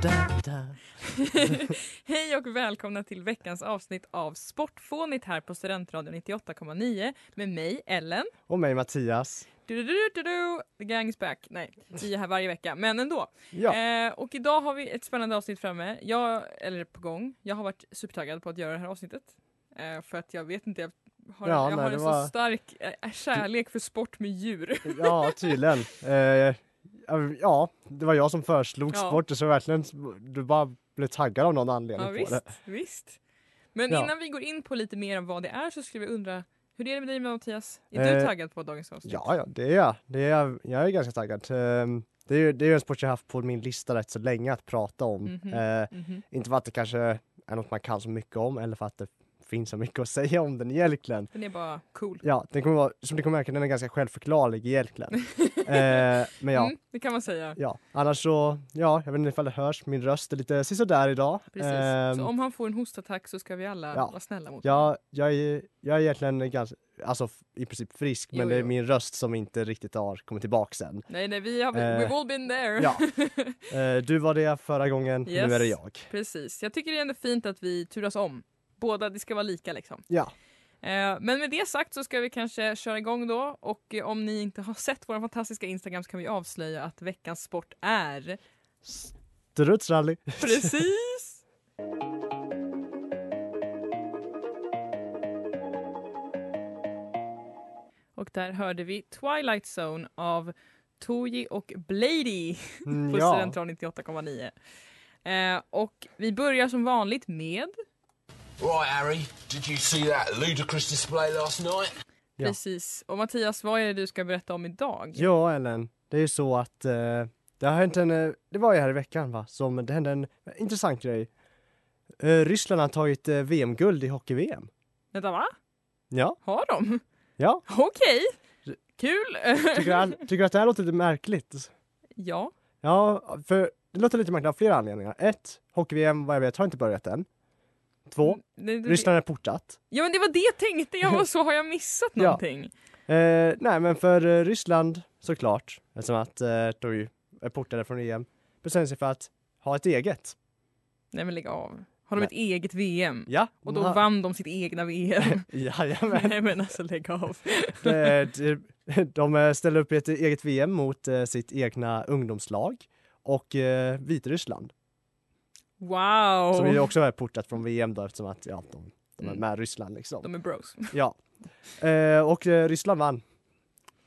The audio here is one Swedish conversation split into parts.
Hej och välkomna till veckans avsnitt av Sportfånigt här på Studentradion 98,9 med mig Ellen. Och mig Mattias. Du, du, du, du, du. The gang is back. Nej, vi är här varje vecka, men ändå. Ja. Eh, och idag har vi ett spännande avsnitt framme. Jag, eller på gång. Jag har varit supertaggad på att göra det här avsnittet. Eh, för att jag vet inte, jag har, Ja, jag nej, har en var- så stark eh, kärlek för sport med djur. Ja, tydligen. Ja, det var jag som föreslog Ja. sport, så verkligen du bara blev taggad av någon anledning Ja, på visst, det. visst. Men Ja. innan vi går in på lite mer om vad det är så skulle vi undra, hur är det med dig Mattias? Är du Eh, taggad på dagens avsnitt? Ja, ja, det är jag. Det är jag. Jag är ganska taggad. Eh, det är det är en sport jag haft på min lista rätt så länge att prata om. Mhm. Eh, Mhm. inte för att det kanske är något man kan så mycket om eller för att det finns så mycket att säga om den egentligen. Den är bara cool. Ja, den kommer vara, som ni kommer märka, den är ganska självförklarlig egentligen. eh, men ja, Mm, det kan man säga. ja, annars så, ja, jag vet inte ifall det hörs, min röst är lite sisådär idag. Precis. Ehm, så om han får en hostattack så ska vi alla ja. vara snälla mot honom. jag, jag, är, jag är egentligen ganska, alltså i princip frisk, men Jo, det är jo. min röst som inte riktigt har kommit tillbaka än. Nej, nej, vi har, Eh, we've all been there. ja. Eh, du var det förra gången, Yes. nu är det jag. Precis. Jag tycker det är ändå fint att vi turas om. Båda, det ska vara lika liksom. Ja, Eh, men med det sagt så ska vi kanske köra igång då och eh, om ni inte har sett våra fantastiska Instagram så kan vi avslöja att veckans sport är strutsrally. precis Och där hörde vi Twilight Zone av Toji och Blady Mm, på ja. Studentradion 98,9. Eh, och vi börjar som vanligt med Right, Harry, did you see that ludicrous display last night? Ja. Precis. Och Mattias, vad är det du ska berätta om idag? Ja, Ellen, det är ju så att eh, det har hänt en, eh, det var ju här i veckan va, som det hände en intressant grej. Eh, Ryssland har tagit eh, VM-guld i hockey-VM. Vänta, va? Ja, Har de? ja. Okej! Kul! Tycker, all, tycker du att det här låter lite märkligt? ja. Ja, för det låter lite märkligt av flera anledningar. Ett, hockey-VM vad jag vet har inte börjat än. Två, Det, det, Ryssland är portat. Ja men det var det jag tänkte, jag var så har jag missat Ja. någonting? Eh, nej, men för eh, Ryssland såklart, eftersom att eh, de ju är portade från EM, bestämde sig för att ha ett eget. Nej men lägg av. Har de Nej. ett eget VM? Ja, Och då ha- vann de sitt egna VM? Jajamän. Nej men alltså lägg av. De, de eh, ställer upp ett eget VM mot eh, sitt egna ungdomslag och eh, Vitryssland, Wow! som ju också är portat från VM då eftersom att ja, de, de är Mm. med Ryssland liksom. De är bros. Ja. Eh, och eh, Ryssland vann.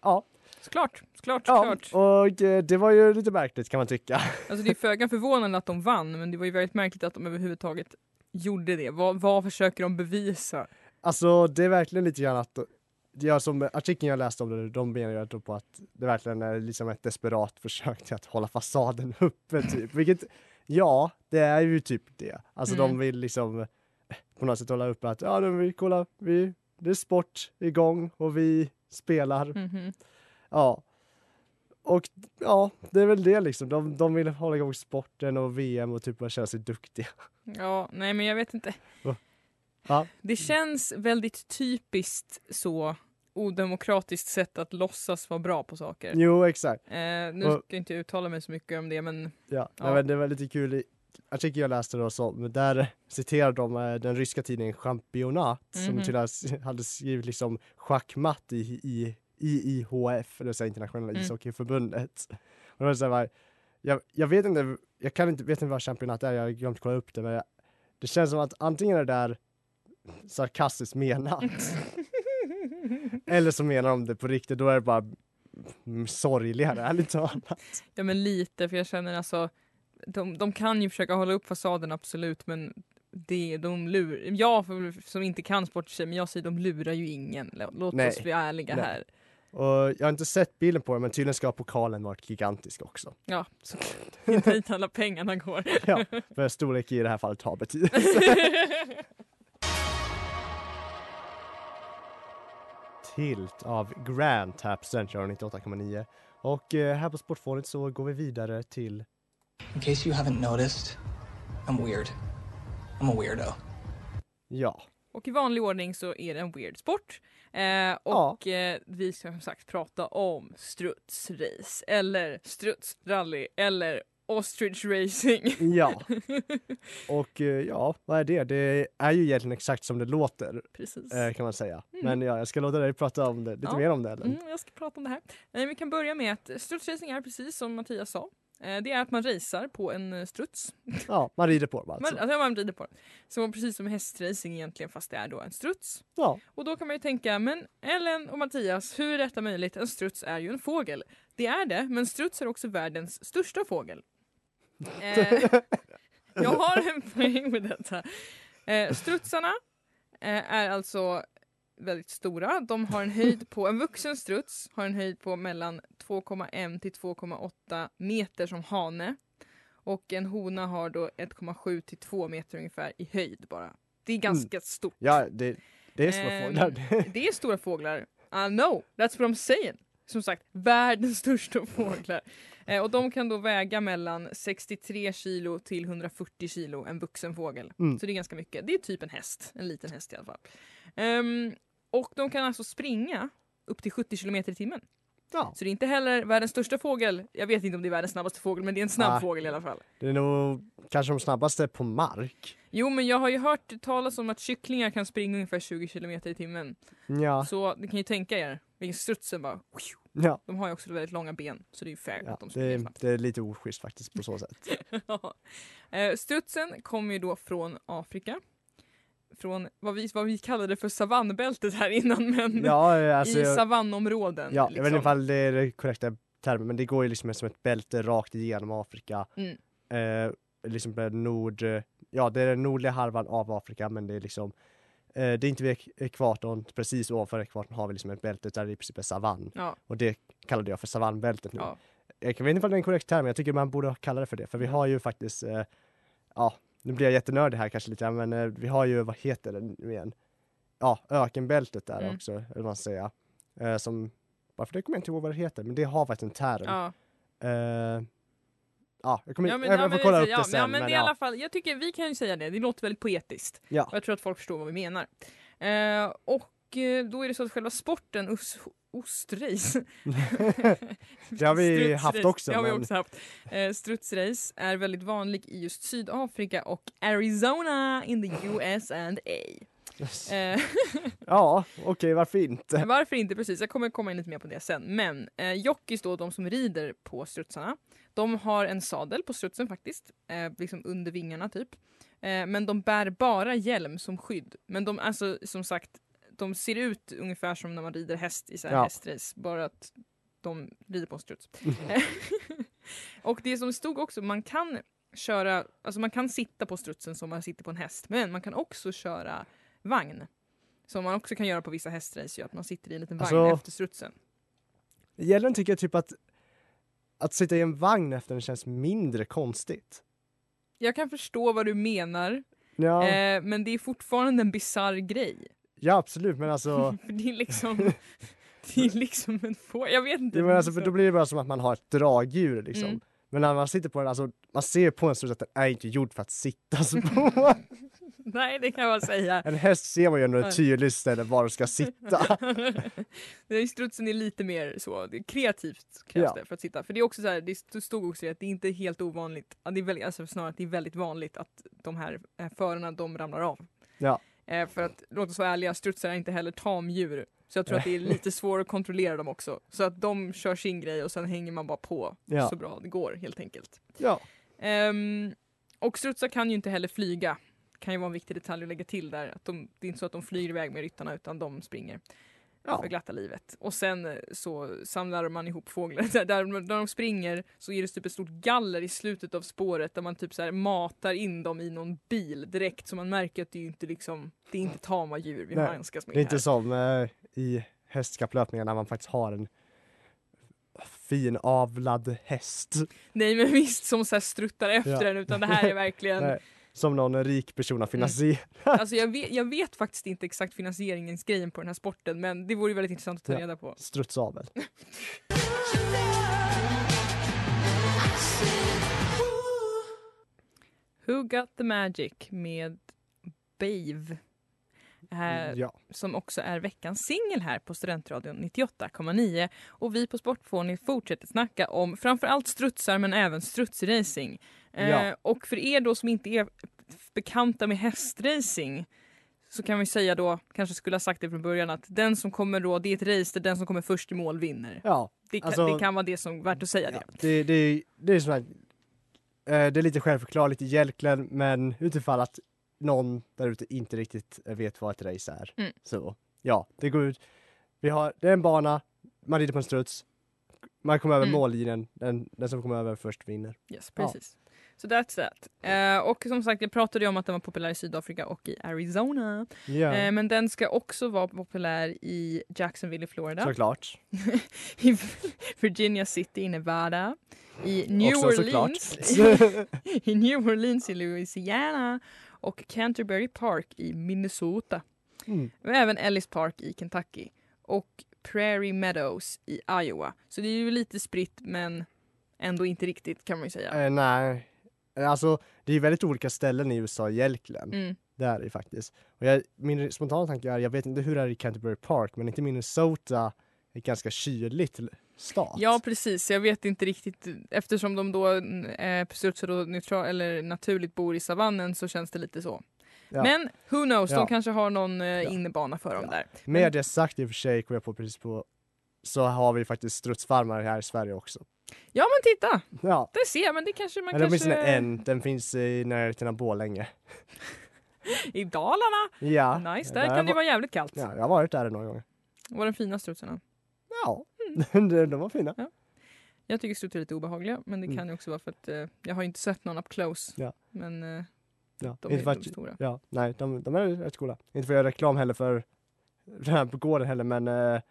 Ja, Såklart, såklart, ja såklart. och eh, det var ju lite märkligt kan man tycka. Alltså det är föga förvånande att de vann men det var ju väldigt märkligt att de överhuvudtaget gjorde det. Vad, vad försöker de bevisa? Alltså det är verkligen lite grann att jag som artikeln jag läste om det, de menar ju på att det verkligen är liksom ett desperat försök till att hålla fasaden uppe typ. Vilket, ja, det är ju typ det. Alltså Mm. de vill liksom eh, på något sätt hålla uppe att ja, nu vi kolla, vi, det är sport igång och vi spelar. Mhm. Ja. Och ja, det är väl det liksom. De, de vill hålla igång sporten och VM och typ bara känna sig duktiga. Ja, nej men jag vet inte. Ja. Det känns väldigt typiskt så odemokratiskt sätt att låtsas vara bra på saker. Jo, exakt. Eh, nu Och- ska jag inte uttala mig så mycket om det men Ja, Ja. Men det var lite kul i artikeln jag läste då, så, där citerar de eh, den ryska tidningen Championat som Mhm. till hade skrivit liksom schackmatt i, i, IIHF, det vill säga internationella Mm. ishockeyförbundet. Och det var så här, jag, jag vet inte, jag kan inte, vet inte vad Championat är, jag har glömt kolla upp det, men jag, det känns som att antingen är det där sarkastiskt menat Eller så menar de det på riktigt, då är det bara sorgligare ärligt talat. Ja men lite för jag känner alltså de, de kan ju försöka hålla upp fasaden absolut men det, de lur, jag som inte kan sport men jag säger de lurar ju ingen. Låt Nej. oss bli ärliga Nej. här. Och jag har inte sett bilden på den men tydligen ska pokalen varit gigantisk också. Ja, så det är dit alla pengarna går. Ja, för storlek i det här fallet har betydelse. Tilt av Grant här på Studentradion 98,9. Och eh, här på Sportfånet så går vi vidare till In case you haven't noticed, I'm weird. I'm a weirdo. Ja, Och i vanlig ordning så är det en weird sport. Eh, och eh, vi ska som sagt prata om strutsrace eller strutsrally eller ostrich racing. ja. Och eh, ja, vad är det? Det är ju egentligen exakt som det låter Precis. eh, kan man säga. Mm. Men ja, jag ska låta dig prata om det, lite Ja. mer om det. Eller? Mm, jag ska prata om det här. Eh, vi kan börja med att strutsracing är precis som Mattias sa. Det är att man racear på en struts. Ja, man rider på dem Man, alltså. alltså man rider på den. Så precis som hästracing egentligen fast det är då en struts. Ja, Och då kan man ju tänka, men Ellen och Mattias, hur är detta möjligt? En struts är ju en fågel. Det är det, men struts är också världens största fågel. Eh, jag har en poäng med detta. Eh, strutsarna eh, är alltså väldigt stora. De har en höjd på, en vuxen struts har en höjd på mellan 2,1 till 2,8 meter som hane. Och en hona har då 1,7 till 2 meter ungefär i höjd bara. Det är ganska stort. ja det, det är små Ehm, fåglar. Det är stora fåglar. I know, that's what I'm saying. Som sagt, världens största fåglar. Eh, och de kan då väga mellan 63 kilo till 140 kilo, en vuxen fågel. Mm. Så det är ganska mycket. Det är typ en häst, en liten häst i alla fall. Ehm, och de kan alltså springa upp till 70 kilometer i timmen. Ja, Så det är inte heller världens största fågel. Jag vet inte om det är världens snabbaste fågel, men det är en snabb Ah. fågel i alla fall. det är nog kanske de snabbaste på mark. Jo, men jag har ju hört talas om att kycklingar kan springa ungefär 20 kilometer i timmen. Ja, Så ni kan ju tänka er, vilken strutsen bara... ja. De har ju också väldigt långa ben, så det är ju fair Ja, att de springer det, det är lite oschysst faktiskt på så sätt. Ja. Eh, Strutsen kommer ju då från Afrika. Från vad vi, vad vi kallade för savannbältet här innan, men Ja, alltså, i jag, savannområden. ja, jag liksom. vet inte ifall det är det korrekta termen, men det går ju liksom som ett bälte rakt igenom Afrika. Mm. Eh, liksom nord, ja det är den nordliga halvan av Afrika, men det är liksom eh, det är inte vid ek- ekvatorn, precis ovanför ekvatorn har vi liksom ett bälte där det i princip är savann. Ja, Och det kallade jag för savannbältet nu. ja. Jag vet inte ifall det är en korrekt term, men jag tycker man borde kalla det för det. För vi har ju faktiskt, eh, ja, nu blir jag jättenördig här kanske lite men eh, vi har ju, vad heter det nu igen? Ja, ökenbältet där Mm. också, eller vad man säga. Eh, som, varför det kommer jag inte ihåg vad det heter, men det har faktiskt en term. ja. Eh, ja, jag, kommer, Ja, men, jag, ja, jag får kolla det- upp ja, det sen. Ja, men, men i alla ja. fall, jag tycker vi kan ju säga det, det låter väldigt poetiskt. Ja. Och jag tror att folk förstår vad vi menar. Eh, och då är det så att själva sporten, os, ostrace, Det har vi Strutsrace, haft också. Det har vi men, också haft. Eh, strutsrace är väldigt vanlig i just Sydafrika och Arizona in the US and A. Eh, Ja, okej, varför inte? varför inte precis, jag kommer komma in lite mer på det sen. Men eh, jockeys då, de som rider på strutsarna, de har en sadel på strutsen faktiskt, eh, liksom under vingarna typ. Eh, men de bär bara hjälm som skydd. Men de, alltså som sagt, de ser ut ungefär som när man rider häst i så här Ja. hästrace, bara att de rider på en struts. och det som stod också, man kan köra, alltså man kan sitta på strutsen som man sitter på en häst, men man kan också köra vagn. Som man också kan göra på vissa hästrace, ju, att man sitter i en liten vagn Alltså- efter strutsen. Egentligen tycker jag typ att att sitta i en vagn efter den känns mindre konstigt. Jag kan förstå vad du menar, Ja, eh, men det är fortfarande en bizarr grej. Ja absolut, men alltså, det är liksom, det är liksom en få, jag vet inte. ja, men alltså för då blir det bara som att man har ett dragdjur liksom. Mm. Men när man sitter på den, alltså man ser på en struts att den är inte gjord för att sittas på. Nej, det kan jag säga. en häst ser man ju ändå ett tydligt ställe var den ska sitta. Det är- Strutsen är lite mer så, det kreativt krävs Ja. det för att sitta. För det är också så här, det stod också att det är inte helt ovanligt, det är väldigt, alltså snarare att det är väldigt vanligt att de här eh, förarna de ramlar av. Ja. Eh, för att, låt oss vara ärliga, strutsar är inte heller tamdjur. Så jag tror att det är lite svårare att kontrollera dem också. Så att de kör sin grej och sen hänger man bara på Ja. så bra det går helt enkelt. Ja, Ehm, och strutsar kan ju inte heller flyga. Kan ju vara en viktig detalj att lägga till där. Att de, det är inte så att de flyger iväg med ryttarna utan de springer. Ja. för glatta livet. Och sen eh, så samlar man ihop fåglar. Där, där, där de springer så är det typ ett stort galler i slutet av spåret där man typ så matar in dem i någon bil direkt så man märker att det är inte liksom, det är inte tama djur vi handskas med Det är inte här. som eh, i hästkapplöpningar när man faktiskt har en fin avlad häst. Nej men visst som så struttar efter Ja. den utan det här är verkligen som någon rik person har finansierat. Alltså jag vet, jag vet faktiskt inte exakt finansieringens grejen på den här sporten men det vore ju väldigt intressant att ta Ja. reda på. Strutsavel. Who Got The Magic med Bave. Eh, Ja. Som också är veckans singel här på Studentradion 98,9. Och vi på Sportfåni fortsätter snacka om framförallt strutsar men även strutsracing. Eh, Ja. Och för er då som inte är bekanta med hästracing så kan vi säga då, kanske skulle ha sagt det från början, att den som kommer då, det är ett race där den som kommer först i mål vinner. Ja, Det kan, Alltså- det kan vara det som är värt att säga ja. det. Det, det, det är sån här, eh, det är lite självförklarligt hjälklen men utifall att någon där ute inte riktigt vet vad ett race är. Mm. Så ja, det går ut. Vi har, det är en bana, man rider på en struts, man kommer över Mm. mållinjen, den, den som kommer över först vinner. Yes, Ja. precis. Så that's that. Eh, och som sagt, jag pratade ju om att den var populär i Sydafrika och i Arizona. Ja, Eh, men den ska också vara populär i Jacksonville i Florida, såklart. i Virginia City i Nevada, i New Också Orleans, i New Orleans i Louisiana och Canterbury Park i Minnesota. mm. Och även Ellis Park i Kentucky och Prairie Meadows i Iowa. Så det är ju lite spritt men ändå inte riktigt kan man ju säga. eh, nej, Eh, alltså det är väldigt olika ställen i USA hjälklen. Mm. Det är det faktiskt. Och jag, min spontana tanke är, jag vet inte hur det är i Canterbury Park, men inte Minnesota ett ganska kyligt stat. Ja precis, jag vet inte riktigt eftersom de då eh, då neutral, eller naturligt bor i savannen så känns det lite så. Ja. Men who knows, Ja. de kanske har någon eh, Ja. innebana för dem där. Med det sagt i och för sig, kom jag på precis på, så har vi faktiskt strutsfarmar här i Sverige också. Ja men titta, Ja, där ser jag, men det kanske man eller kanske... åtminstone en, den finns i närheten av Borlänge. I Dalarna! Ja, nice, där jag kan har det va- vara jävligt kallt. Ja, jag har varit där några gånger. Var den fina strutsarna? Ja. de, var fina. Jag tycker strutsar är lite obehagliga men det Mm. kan ju också vara för att eh, jag har inte sett någon up close. Ja. Men eh, Ja, de är inte för de stora. ja, nej, de, de är rätt coola. Inte för att göra reklam heller för den här på gården heller, men eh,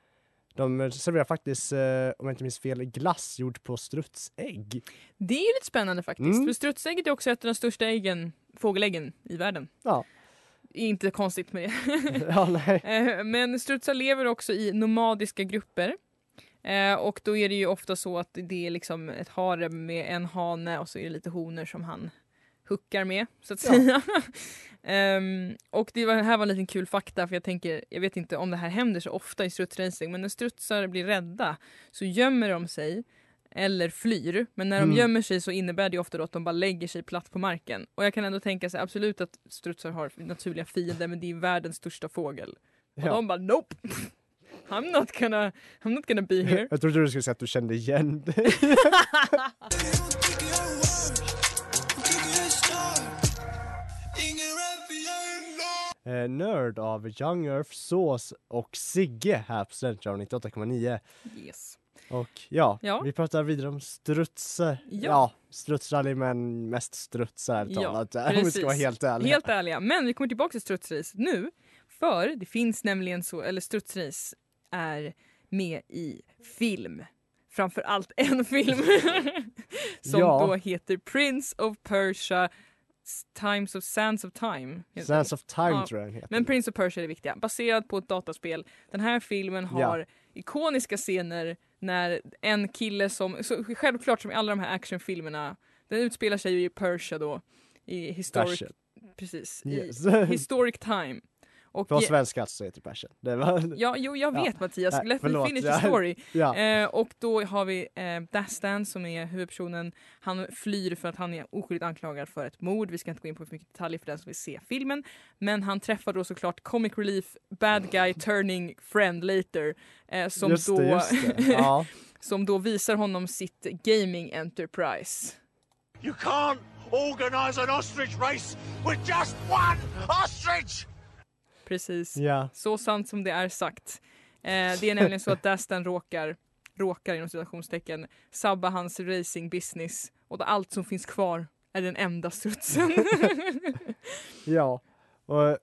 de serverar faktiskt, eh, om jag inte minns fel, glass gjord på strutsägg. Det är ju lite spännande faktiskt. Mm. För strutsägget är också ett av de största äggen, fågeläggen i världen. Ja. Inte konstigt med det. ja. Eh, Men strutsar lever också i nomadiska grupper. Eh, och då är det ju ofta så att det är liksom ett harem med en hane och så är det lite honor som han huckar med så att Ja. säga. Ehm, och det var, här var en liten kul fakta för jag tänker, jag vet inte om det här händer så ofta i strutsracing men när strutsar blir rädda så gömmer de sig eller flyr. Men när de Mm. gömmer sig så innebär det ofta att de bara lägger sig platt på marken. Och jag kan ändå tänka sig absolut att strutsar har naturliga fiender men det är världens största fågel. Och Ja. de bara nope. I'm not gonna, I'm not gonna be here. Jag trodde du skulle säga att du kände igen dig. Eh, Nörd av Young Earth, Sås och Sigge här på Studentradion 98,9. Yes. Och ja, Ja. vi pratar vidare om strutsar. Ja. Ja, strutsrally men mest strutsar ärligt Ja, talat. Om vi ska vara helt ärliga. Helt ärliga. Men vi kommer tillbaka till strutsrace nu. För det finns nämligen så, eller strutsrace är med i film. Framför allt en film. som Ja. då heter Prince of Persia Times of Sands of Time. Sense of time Ja, tror jag den heter. Men Prince of Persia är det viktiga. Baserad på ett dataspel. Den här filmen har Ja. ikoniska scener när en kille som, självklart som i alla de här actionfilmerna, den utspelar sig ju i Persia då. I historic, precis, Yes. i historic time. Och På ge- svenska alltså heter Persian. Det var... Ja, jo, jag Ja. vet Mattias. Nej, Let me förlåt, finish jag- the story. ja. Eh, och då har vi eh, Dastan som är huvudpersonen. Han flyr för att han är oskyldigt anklagad för ett mord. Vi ska inte gå in på för mycket detaljer för den som vill se filmen. Men han träffar då såklart comic relief bad guy turning friend later. Eh, som, just då, det, just det. Ja. som då visar honom sitt gaming enterprise. You can't organize an ostrich race with just one ostrich! Precis. ja. Så sant som det är sagt. Eh, det är nämligen så att Dastan råkar, råkar inom citationstecken, sabba hans racing business och allt som finns kvar är den enda strutsen. Ja, och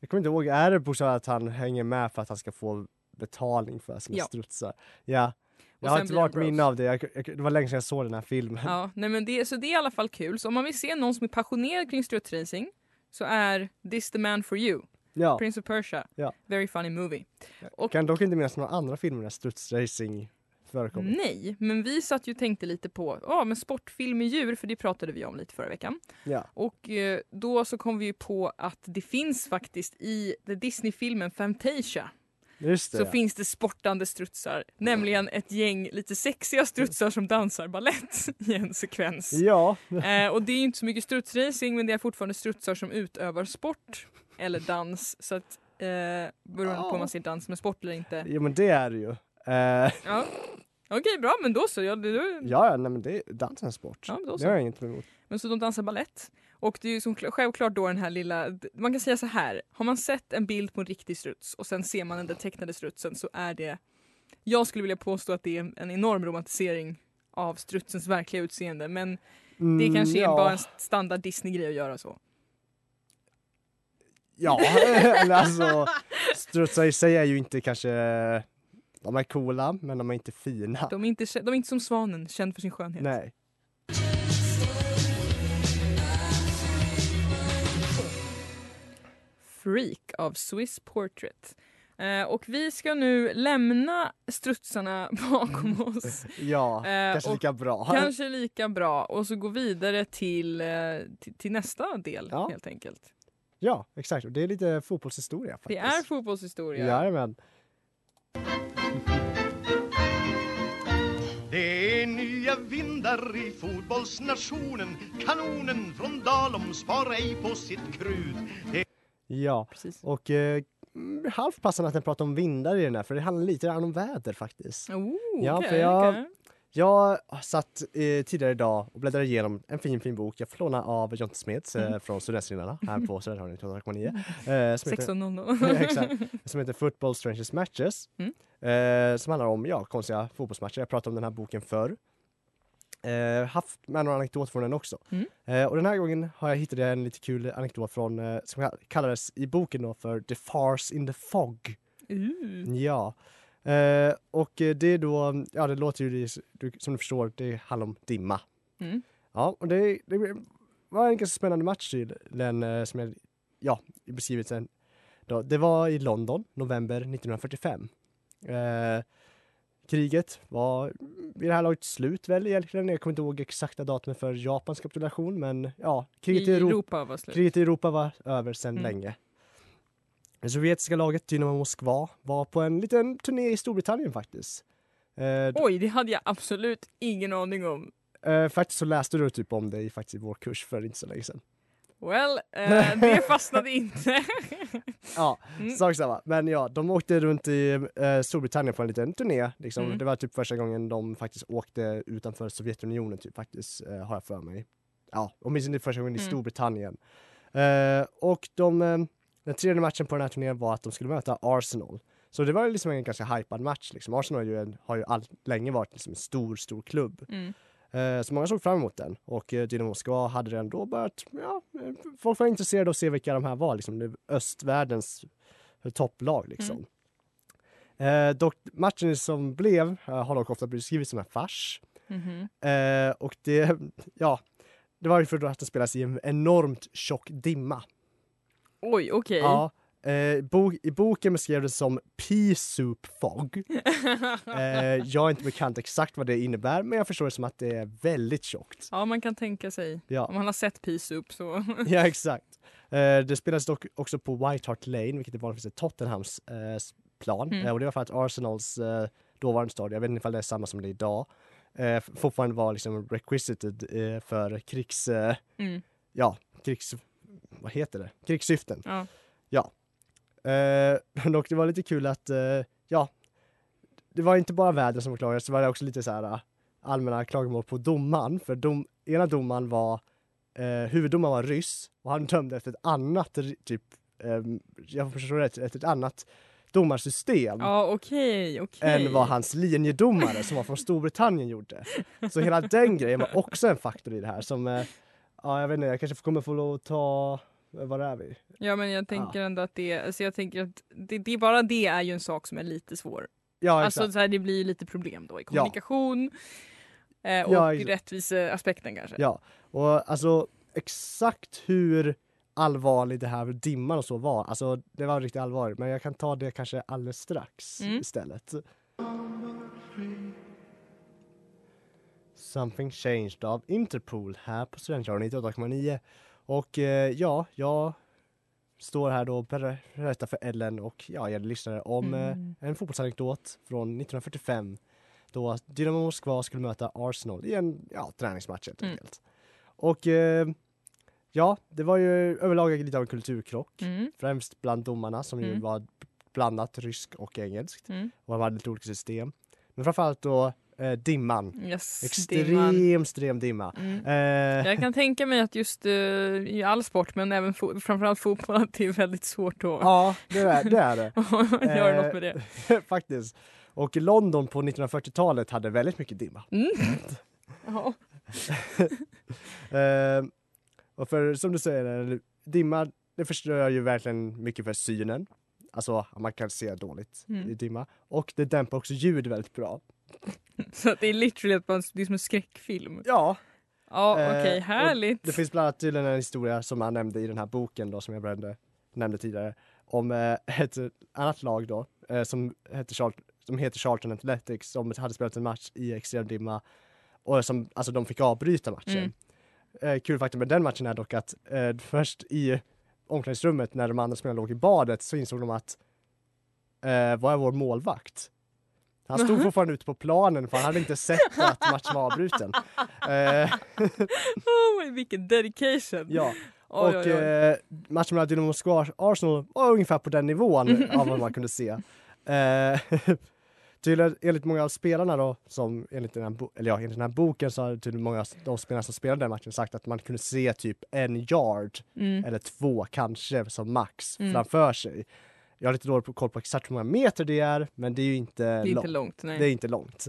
jag kommer inte ihåg, är det bokstavligt att han hänger med för att han ska få betalning för sina Ja. strutsar? Ja. Jag har inte varit minne av det, jag, jag, det var länge sedan jag såg den här filmen. ja, nej men det, så det är i alla fall kul. Så om man vill se någon som är passionerad kring strutsracing så är This the man for you. Ja, Prince of Persia. Ja. Very funny movie. och- kan dock inte minnas några andra filmer där strutsracing förekommer. Nej, men vi satt ju och tänkte lite på ja, men sportfilm med djur, för det pratade vi om lite förra veckan. Ja. Och eh, då så kom vi ju på att det finns faktiskt i Disney-filmen Fantasia det. så finns det sportande strutsar. Nämligen ett gäng lite sexiga strutsar som dansar ballett i en sekvens. Ja, Eh, och det är inte så mycket strutsracing men det är fortfarande strutsar som utövar sport eller dans. Så att eh, beroende på om man ser dans med sport eller inte. jo men det är det ju. Eh, Ja. Okej bra men då så. Ja, det, det, ja, ja, nej men det är dans är en sport. Ja, det har jag inget emot. Men så de dansar ballett. Och det är ju som, självklart då den här lilla, man kan säga så här, har man sett en bild på en riktig struts och sen ser man den där tecknade strutsen så är det, jag skulle vilja påstå att det är en enorm romantisering av strutsens verkliga utseende men det Mm, kanske är ja. bara en standard Disney-grej att göra så. Ja, eller alltså strutsar i sig är ju inte kanske, de är coola men de är inte fina. De är inte, de är inte som svanen, känd för sin skönhet. Nej. Freak av Swiss Portrait. Eh, och vi ska nu lämna strutsarna bakom oss. Ja, Eh, kanske lika bra. Kanske lika bra och så gå vidare till, eh, till, till nästa del Ja. helt enkelt. Ja, exakt. Och det är lite fotbollshistoria Det faktiskt. är fotbollshistoria. Jajamän. Det är nya vindar i fotbollsnationen Kanonen från Dalom sparar ej på sitt krut Det Ja, Precis. och eh, mm, halvt passande att jag pratar om vindar i den här för det handlar lite grann om väder faktiskt. Oh, Ja, okej, för jag- okej. Jag satt eh, tidigare idag och bläddrade igenom en fin fin bok jag får låna av Jonte Smeds eh, från Studentsnillena här på Studentradion 98,9. Eh, som heter- 16.00. Exakt. Som heter Football Strangest Matches. Mm. Eh, som handlar om ja, konstiga fotbollsmatcher. Jag pratade om den här boken förr. Eh, haft med några anekdot från den också. Mm. Eh, och den här gången har jag hittat en lite kul anekdot från, eh, som kallades i boken då för The Farce in the Fog. Uh. Ja. Eh, och det är då, ja det låter ju som du förstår, det handlar om dimma. Mm. Ja, och det, det var en ganska spännande match den eh, som jag, ja, beskrivit sen. Då. Det var i London, november 1945. Eh, kriget var vid det här laget slut väl egentligen. Jag kommer inte ihåg exakta datumet för Japans kapitulation men ja, kriget i, I Europa, Europa var slut. kriget i Europa var över sedan Mm. länge. Det sovjetiska laget Dynamo Moskva var på en liten turné i Storbritannien faktiskt. Eh, Oj, det hade jag absolut ingen aning om. eh, faktiskt så läste du typ om det i, faktiskt, i vår kurs för inte så länge sedan. Well, eh, det fastnade inte. Ja, Mm. sak samma. Men ja, de åkte runt i eh, Storbritannien på en liten turné. Liksom. Mm. Det var typ första gången de faktiskt åkte utanför Sovjetunionen typ faktiskt, eh, har jag för mig. Ja, åtminstone första gången i Mm. Storbritannien. Eh, och de, den tredje matchen på den här turnén var att de skulle möta Arsenal. Så det var liksom en ganska hypad match. Liksom. Arsenal har ju, en, har ju all, länge varit liksom en stor, stor klubb. Mm. Eh, så många såg fram emot den och eh, Dynamo Moskva hade redan då börjat, ja, folk var intresserade av att se vilka de här var, liksom östvärldens eh, topplag liksom. Eh, dock matchen som blev eh, har dock ofta beskrivits som en fars. Mhm. Eh, och det, ja, det var ju för att det spelas i en enormt tjock dimma. Oj, okej. Ja, eh, bo, I boken beskrev det som pea soup fog. Eh, jag är inte bekant exakt vad det innebär men jag förstår det som att det är väldigt tjockt. Ja, man kan tänka sig. Ja. Om man har sett Pea Soup så... Ja, exakt. Eh, det spelas dock också på White Hart Lane, vilket är vanligtvis är Tottenhams eh, plan. Mm. Eh, och det var för att Arsenals eh, dåvarande stad, jag vet inte ifall det är samma som det är idag, eh, fortfarande var liksom requisited eh, för krigs, eh, Mm. ja, krigs, vad heter det, krigssyften. Ja. Eh, men dock det var lite kul att, eh, ja, det var inte bara vädret som klagades, det var också lite så här eh, allmänna klagomål på domaren, för dom, ena domaren var eh, huvuddomaren var ryss och han dömde efter ett annat typ, eh, jag förstår rätt, efter ett annat domarsystem Ja, okej, okej. än vad hans linjedomare som var från Storbritannien gjorde. Så hela den grejen var också en faktor i det här som, eh, ja jag vet inte, jag kanske kommer få lov att ta, eh, var är vi? Ja, men jag tänker ändå att det, alltså jag tänker att det, det, bara det är ju en sak som är lite svår. Ja Alltså exakt. så här, det blir ju lite problem då i kommunikation eh, och Ja, rättviseaspekten kanske. Ja, och alltså exakt hur allvarlig det här med dimman och så var, alltså det var riktigt allvarligt men jag kan ta det kanske alldeles strax Mm. istället. Something changed av Interpol här på Studentradion 98,9 och eh, ja, jag står här då och ber- berättar för Ellen och ja, er lyssnare om Mm. eh, en fotbollsanekdot från 1945 då Dynamo Moskva skulle möta Arsenal i en ja, träningsmatch helt Mm. enkelt. Och eh, ja, det var ju överlag lite av en kulturkrock. Mm. Främst bland domarna som ju Mm. var blandat rysk och engelskt. Mm. Och de hade lite olika system. Men framförallt då eh, dimman. Yes, Extrem, dimman. extrem dimma. Mm. Eh, Jag kan tänka mig att just eh, i all sport, men även fo- framförallt fotboll, att det är väldigt svårt att ja, det är det. Är det. göra Eh, något med det. Faktiskt. Och London på 1940-talet hade väldigt mycket dimma. Mm. Ja. Eh, och för som du säger, dimma det förstör ju verkligen mycket för synen. Alltså man kan se dåligt Mm. i dimma. Och det dämpar också ljud väldigt bra. Så att det är literally att man- det är som en skräckfilm. Ja, Ja, Eh, okej, och härligt. det finns bland annat tydligen en historia som han nämnde i den här boken då som jag nämnde, nämnde tidigare. Om eh, ett annat lag då eh, som, heter som heter Charlton Athletics som hade spelat en match i extrem dimma och som, alltså de fick avbryta matchen. Mm. Eh, kul faktum med den matchen är dock att eh, först i omklädningsrummet när de andra spelarna låg i badet så insåg de att eh, vad är vår målvakt? Han stod Mhm. fortfarande ute på planen för han hade inte sett att matchen var avbruten. Eh, Oh, vilken dedication! ja, och oj, oj. Eh, matchen mellan Dynamo Moskva och Arsenal var ungefär på den nivån av vad man kunde se. Eh, tydligen enligt många av spelarna då, som enligt den här, eller ja, enligt den här boken så har tydligen många av de spelarna som spelade den matchen sagt att man kunde se typ en yard Mm. eller två kanske som max Mm. framför sig. Jag har lite dålig koll på exakt hur många meter det är, men det är ju inte Det är inte långt. långt, nej. Det är inte långt.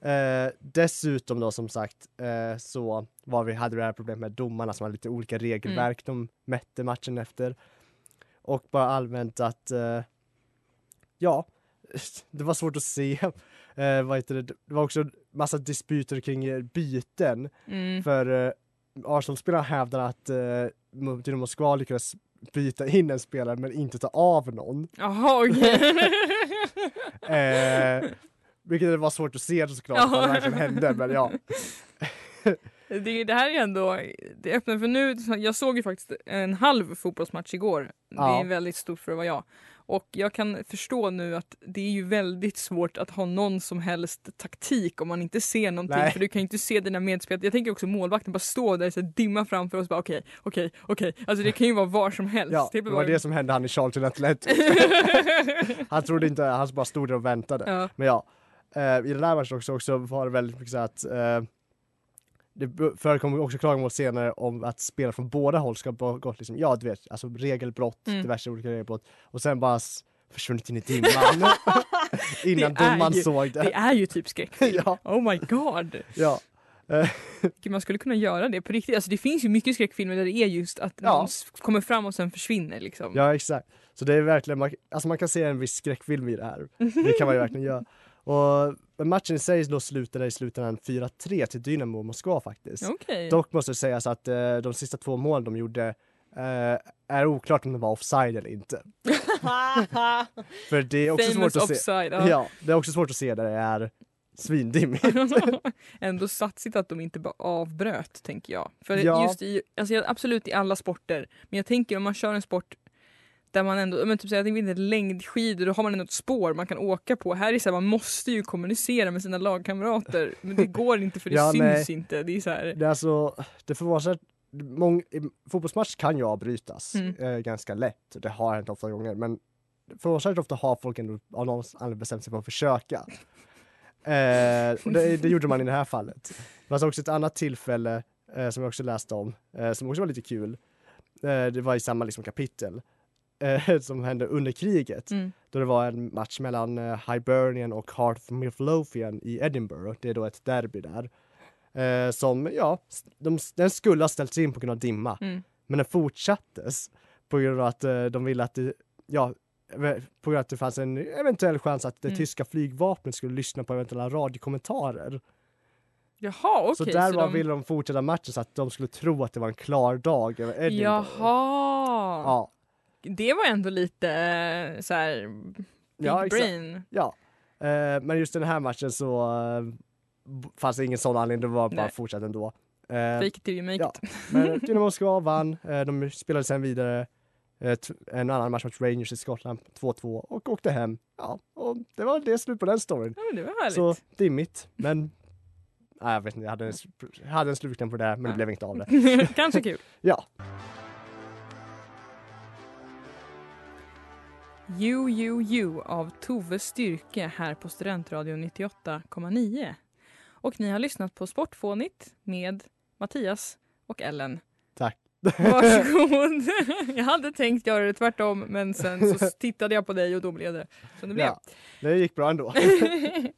Eh, dessutom då som sagt eh, så var vi, hade vi det här problemet med domarna som hade lite olika regelverk de mätte matchen efter. Och bara allmänt att eh, ja, det var svårt att se. Eh, vad heter det? det var också massa disputer kring eh, byten. Mm. För eh, Arsenal-spelarna hävdar att eh, Dynamo Moskva lyckades byta in en spelare men inte ta av någon. Jaha, okej. Eh, vilket var svårt att se såklart, vad det verkligen hände. Men ja, det, det här är ändå, det öppnar för nu, jag såg ju faktiskt en halv fotbollsmatch igår. Det Ja. är väldigt stort för att vara jag. Och jag kan förstå nu att det är ju väldigt svårt att ha någon som helst taktik om man inte ser någonting. Nej. För du kan ju inte se dina medspelare. Jag tänker också målvakten bara stå där så här, dimma framför oss bara okej, okej, okej. Alltså det kan ju vara var som helst. ja Det det var det som hände han i Charlton Athletic. han trodde inte, han bara stod där och väntade. ja. Men ja, eh, i den här matchen också, också var det väldigt mycket så att eh, det b- förekom också klagomål senare om att spelare från båda håll ska ha gått liksom, ja du vet, alltså regelbrott, Mm. diverse olika regelbrott och sen bara försvunnit in i dimman innan domaren såg det. Det är ju typ skräckfilm. ja, Oh my god! ja. Eh, Gud, Man skulle kunna göra det på riktigt. Alltså, det finns ju mycket skräckfilmer där det är just att Ja. någon kommer fram och sen försvinner. Liksom. Ja exakt. Så det är verkligen, man, alltså man kan se en viss skräckfilm i det här. Det kan man ju verkligen göra. Och matchen i sig då slutade i slutändan 4-3 till Dynamo Moskva faktiskt. Okej. Dock måste det sägas att eh, de sista två målen de gjorde eh, är oklart om de var offside eller inte. För det är också Famous svårt att se. offside. Ja. Ja. det är också svårt att se där det är svindimmigt. Ändå satsigt att de inte bara avbröt, tänker jag. För Ja. just i, alltså absolut i alla sporter, men jag tänker om man kör en sport där man ändå, men typ så jag tänker inte längdskidor, då har man ändå ett spår man kan åka på. Här är så här, man måste ju kommunicera med sina lagkamrater, men det går inte för det Ja, syns nej. inte. Det är så här, Det är alltså, det förvånansvärt, mång, fotbollsmatch kan ju avbrytas Mm. eh, ganska lätt. Det har hänt ofta gånger men förvånansvärt ofta har folk ändå av någon anledning bestämt sig för att försöka. Eh, det, det gjorde man i det här fallet. Det fanns också ett annat tillfälle eh, som jag också läste om, eh, som också var lite kul. Eh, det var i samma liksom, kapitel. Eh, som hände under kriget. Mm. Då det var en match mellan eh, Hibernian och Heart of Midlothian i Edinburgh. Det är då ett derby där. Eh, som, ja, de, den skulle ha ställts in på grund av dimma. Mm. Men den fortsattes på grund av att eh, de ville att det, ja, eh, på grund av att det fanns en eventuell chans att det Mm. tyska flygvapnet skulle lyssna på eventuella radiokommentarer. Jaha, okej. så där var, de... ville de fortsätta matchen så att de skulle tro att det var en klar dag över Edinburgh. Jaha. Ja, Det var ändå lite eh, så här big Ja, brain. ja. Eh, men just den här matchen så eh, fanns det ingen sån anledning, det var bara Nej. att fortsätta ändå. Eh, Fake it till you make ja. it. Men Dynamo Moskva vann, eh, de spelade sen vidare en annan match mot Rangers i Skottland, 2-2 och åkte hem. Ja, och det var det slut på den storyn. Ja, men det var härligt. Så dimmigt, men nej, jag vet inte, jag hade en, sp- jag hade en slutkläm på det, men det Ja. blev inte av det. Kanske kul. Ja, You, you, you av Tove Styrke här på Studentradion 98,9. Och ni har lyssnat på Sportfånigt med Mattias och Ellen. tack. Varsågod! jag hade tänkt göra det tvärtom men sen så tittade jag på dig och då blev det som det blev. Ja, det gick bra ändå. eh,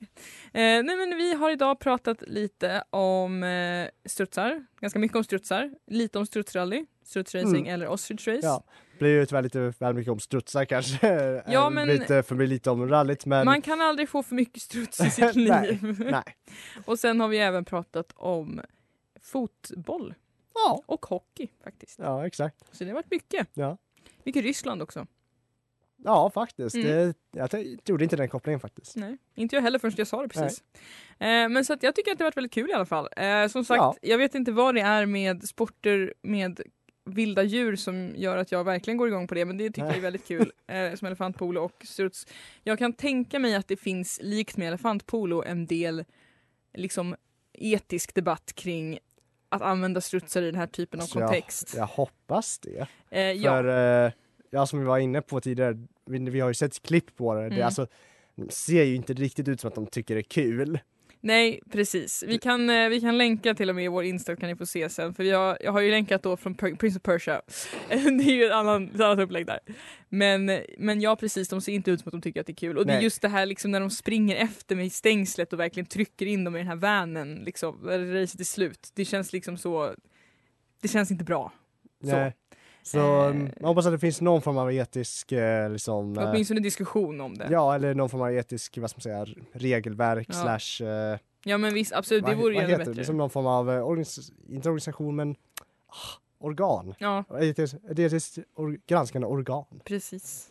nej men vi har idag pratat lite om eh, strutsar, ganska mycket om strutsar, lite om strutsrally, strutsracing Mm. eller ostrich race. Ja, blir ju tyvärr lite väl mycket om strutsar kanske. Ja, Eh, men- Lite för mig lite om rallyt, men Man kan aldrig få för mycket struts i sitt Nej, liv. nej. och sen har vi även pratat om fotboll Ja, och hockey faktiskt. ja exakt. Så det har varit mycket. Ja. Mycket Ryssland också. Ja, faktiskt. Mm. Det, jag gjorde inte den kopplingen faktiskt. Nej, inte jag heller förrän jag sa det precis. Eh, men så att jag tycker att det har varit väldigt kul i alla fall. Eh, som sagt, Ja. jag vet inte vad det är med sporter med vilda djur som gör att jag verkligen går igång på det, men det tycker jag är väldigt kul. Eh, som elefantpolo och struts. Jag kan tänka mig att det finns, likt med elefantpolo, en del liksom etisk debatt kring att använda strutsar i den här typen av Så jag- kontext. Jag hoppas det. Eh, ja. För eh, ja, som vi var inne på tidigare, vi, vi har ju sett klipp på det. det Mm. är alltså, ser ju inte riktigt ut som att de tycker det är kul. Nej, precis. Vi kan, eh, vi kan länka till och med i vår Insta kan ni få se sen. För jag, jag har ju länkat då från Per- Prince of Persia. det är ju ett annat, ett annat upplägg där. Men, men ja, precis. De ser inte ut som att de tycker att det är kul. Och det är Nej. just det här liksom när de springer efter med stängslet och verkligen trycker in dem i den här vanen. Liksom, racet är slut. Det känns liksom så... Det känns inte bra. Nej. Så Eh. mm, man hoppas att det finns någon form av etisk, eh, liksom, eh, Åtminstone diskussion om det. Ja, ja eller någon form av etisk, vad ska man säga, regelverk Ja. slash eh, men visst, absolut. Det vore ju bättre. Som någon form av, eh, organis- inte organisation men ah, organ. Ja, Ett etiskt- or- granskande organ. precis.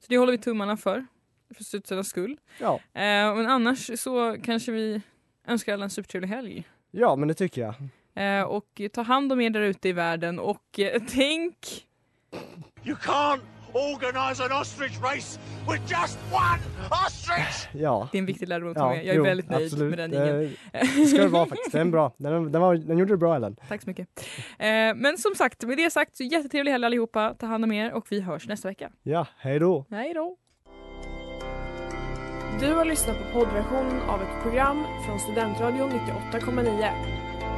Så det håller vi tummarna för. För studsarnas skull. Ja. Eh, men annars så kanske vi önskar alla en supertrevlig helg. ja, men det tycker jag. Eh, och ta hand om er där ute i världen och eh, tänk You can't organise an ostrich race with just one ostrich! Ja. Det är en viktig lärdom att ta Ja, med. Jag är jo, väldigt nöjd absolut. med den ingen. Det det ska det vara faktiskt. Den är bra. Den, den, var, den gjorde det bra Ellen. Tack så mycket. Eh, men som sagt, med det sagt, så jättetrevlig helg allihopa. Ta hand om er och vi hörs nästa vecka. Ja, hej då. Hej då! Du har lyssnat på poddversionen av ett program från Studentradion 98,9.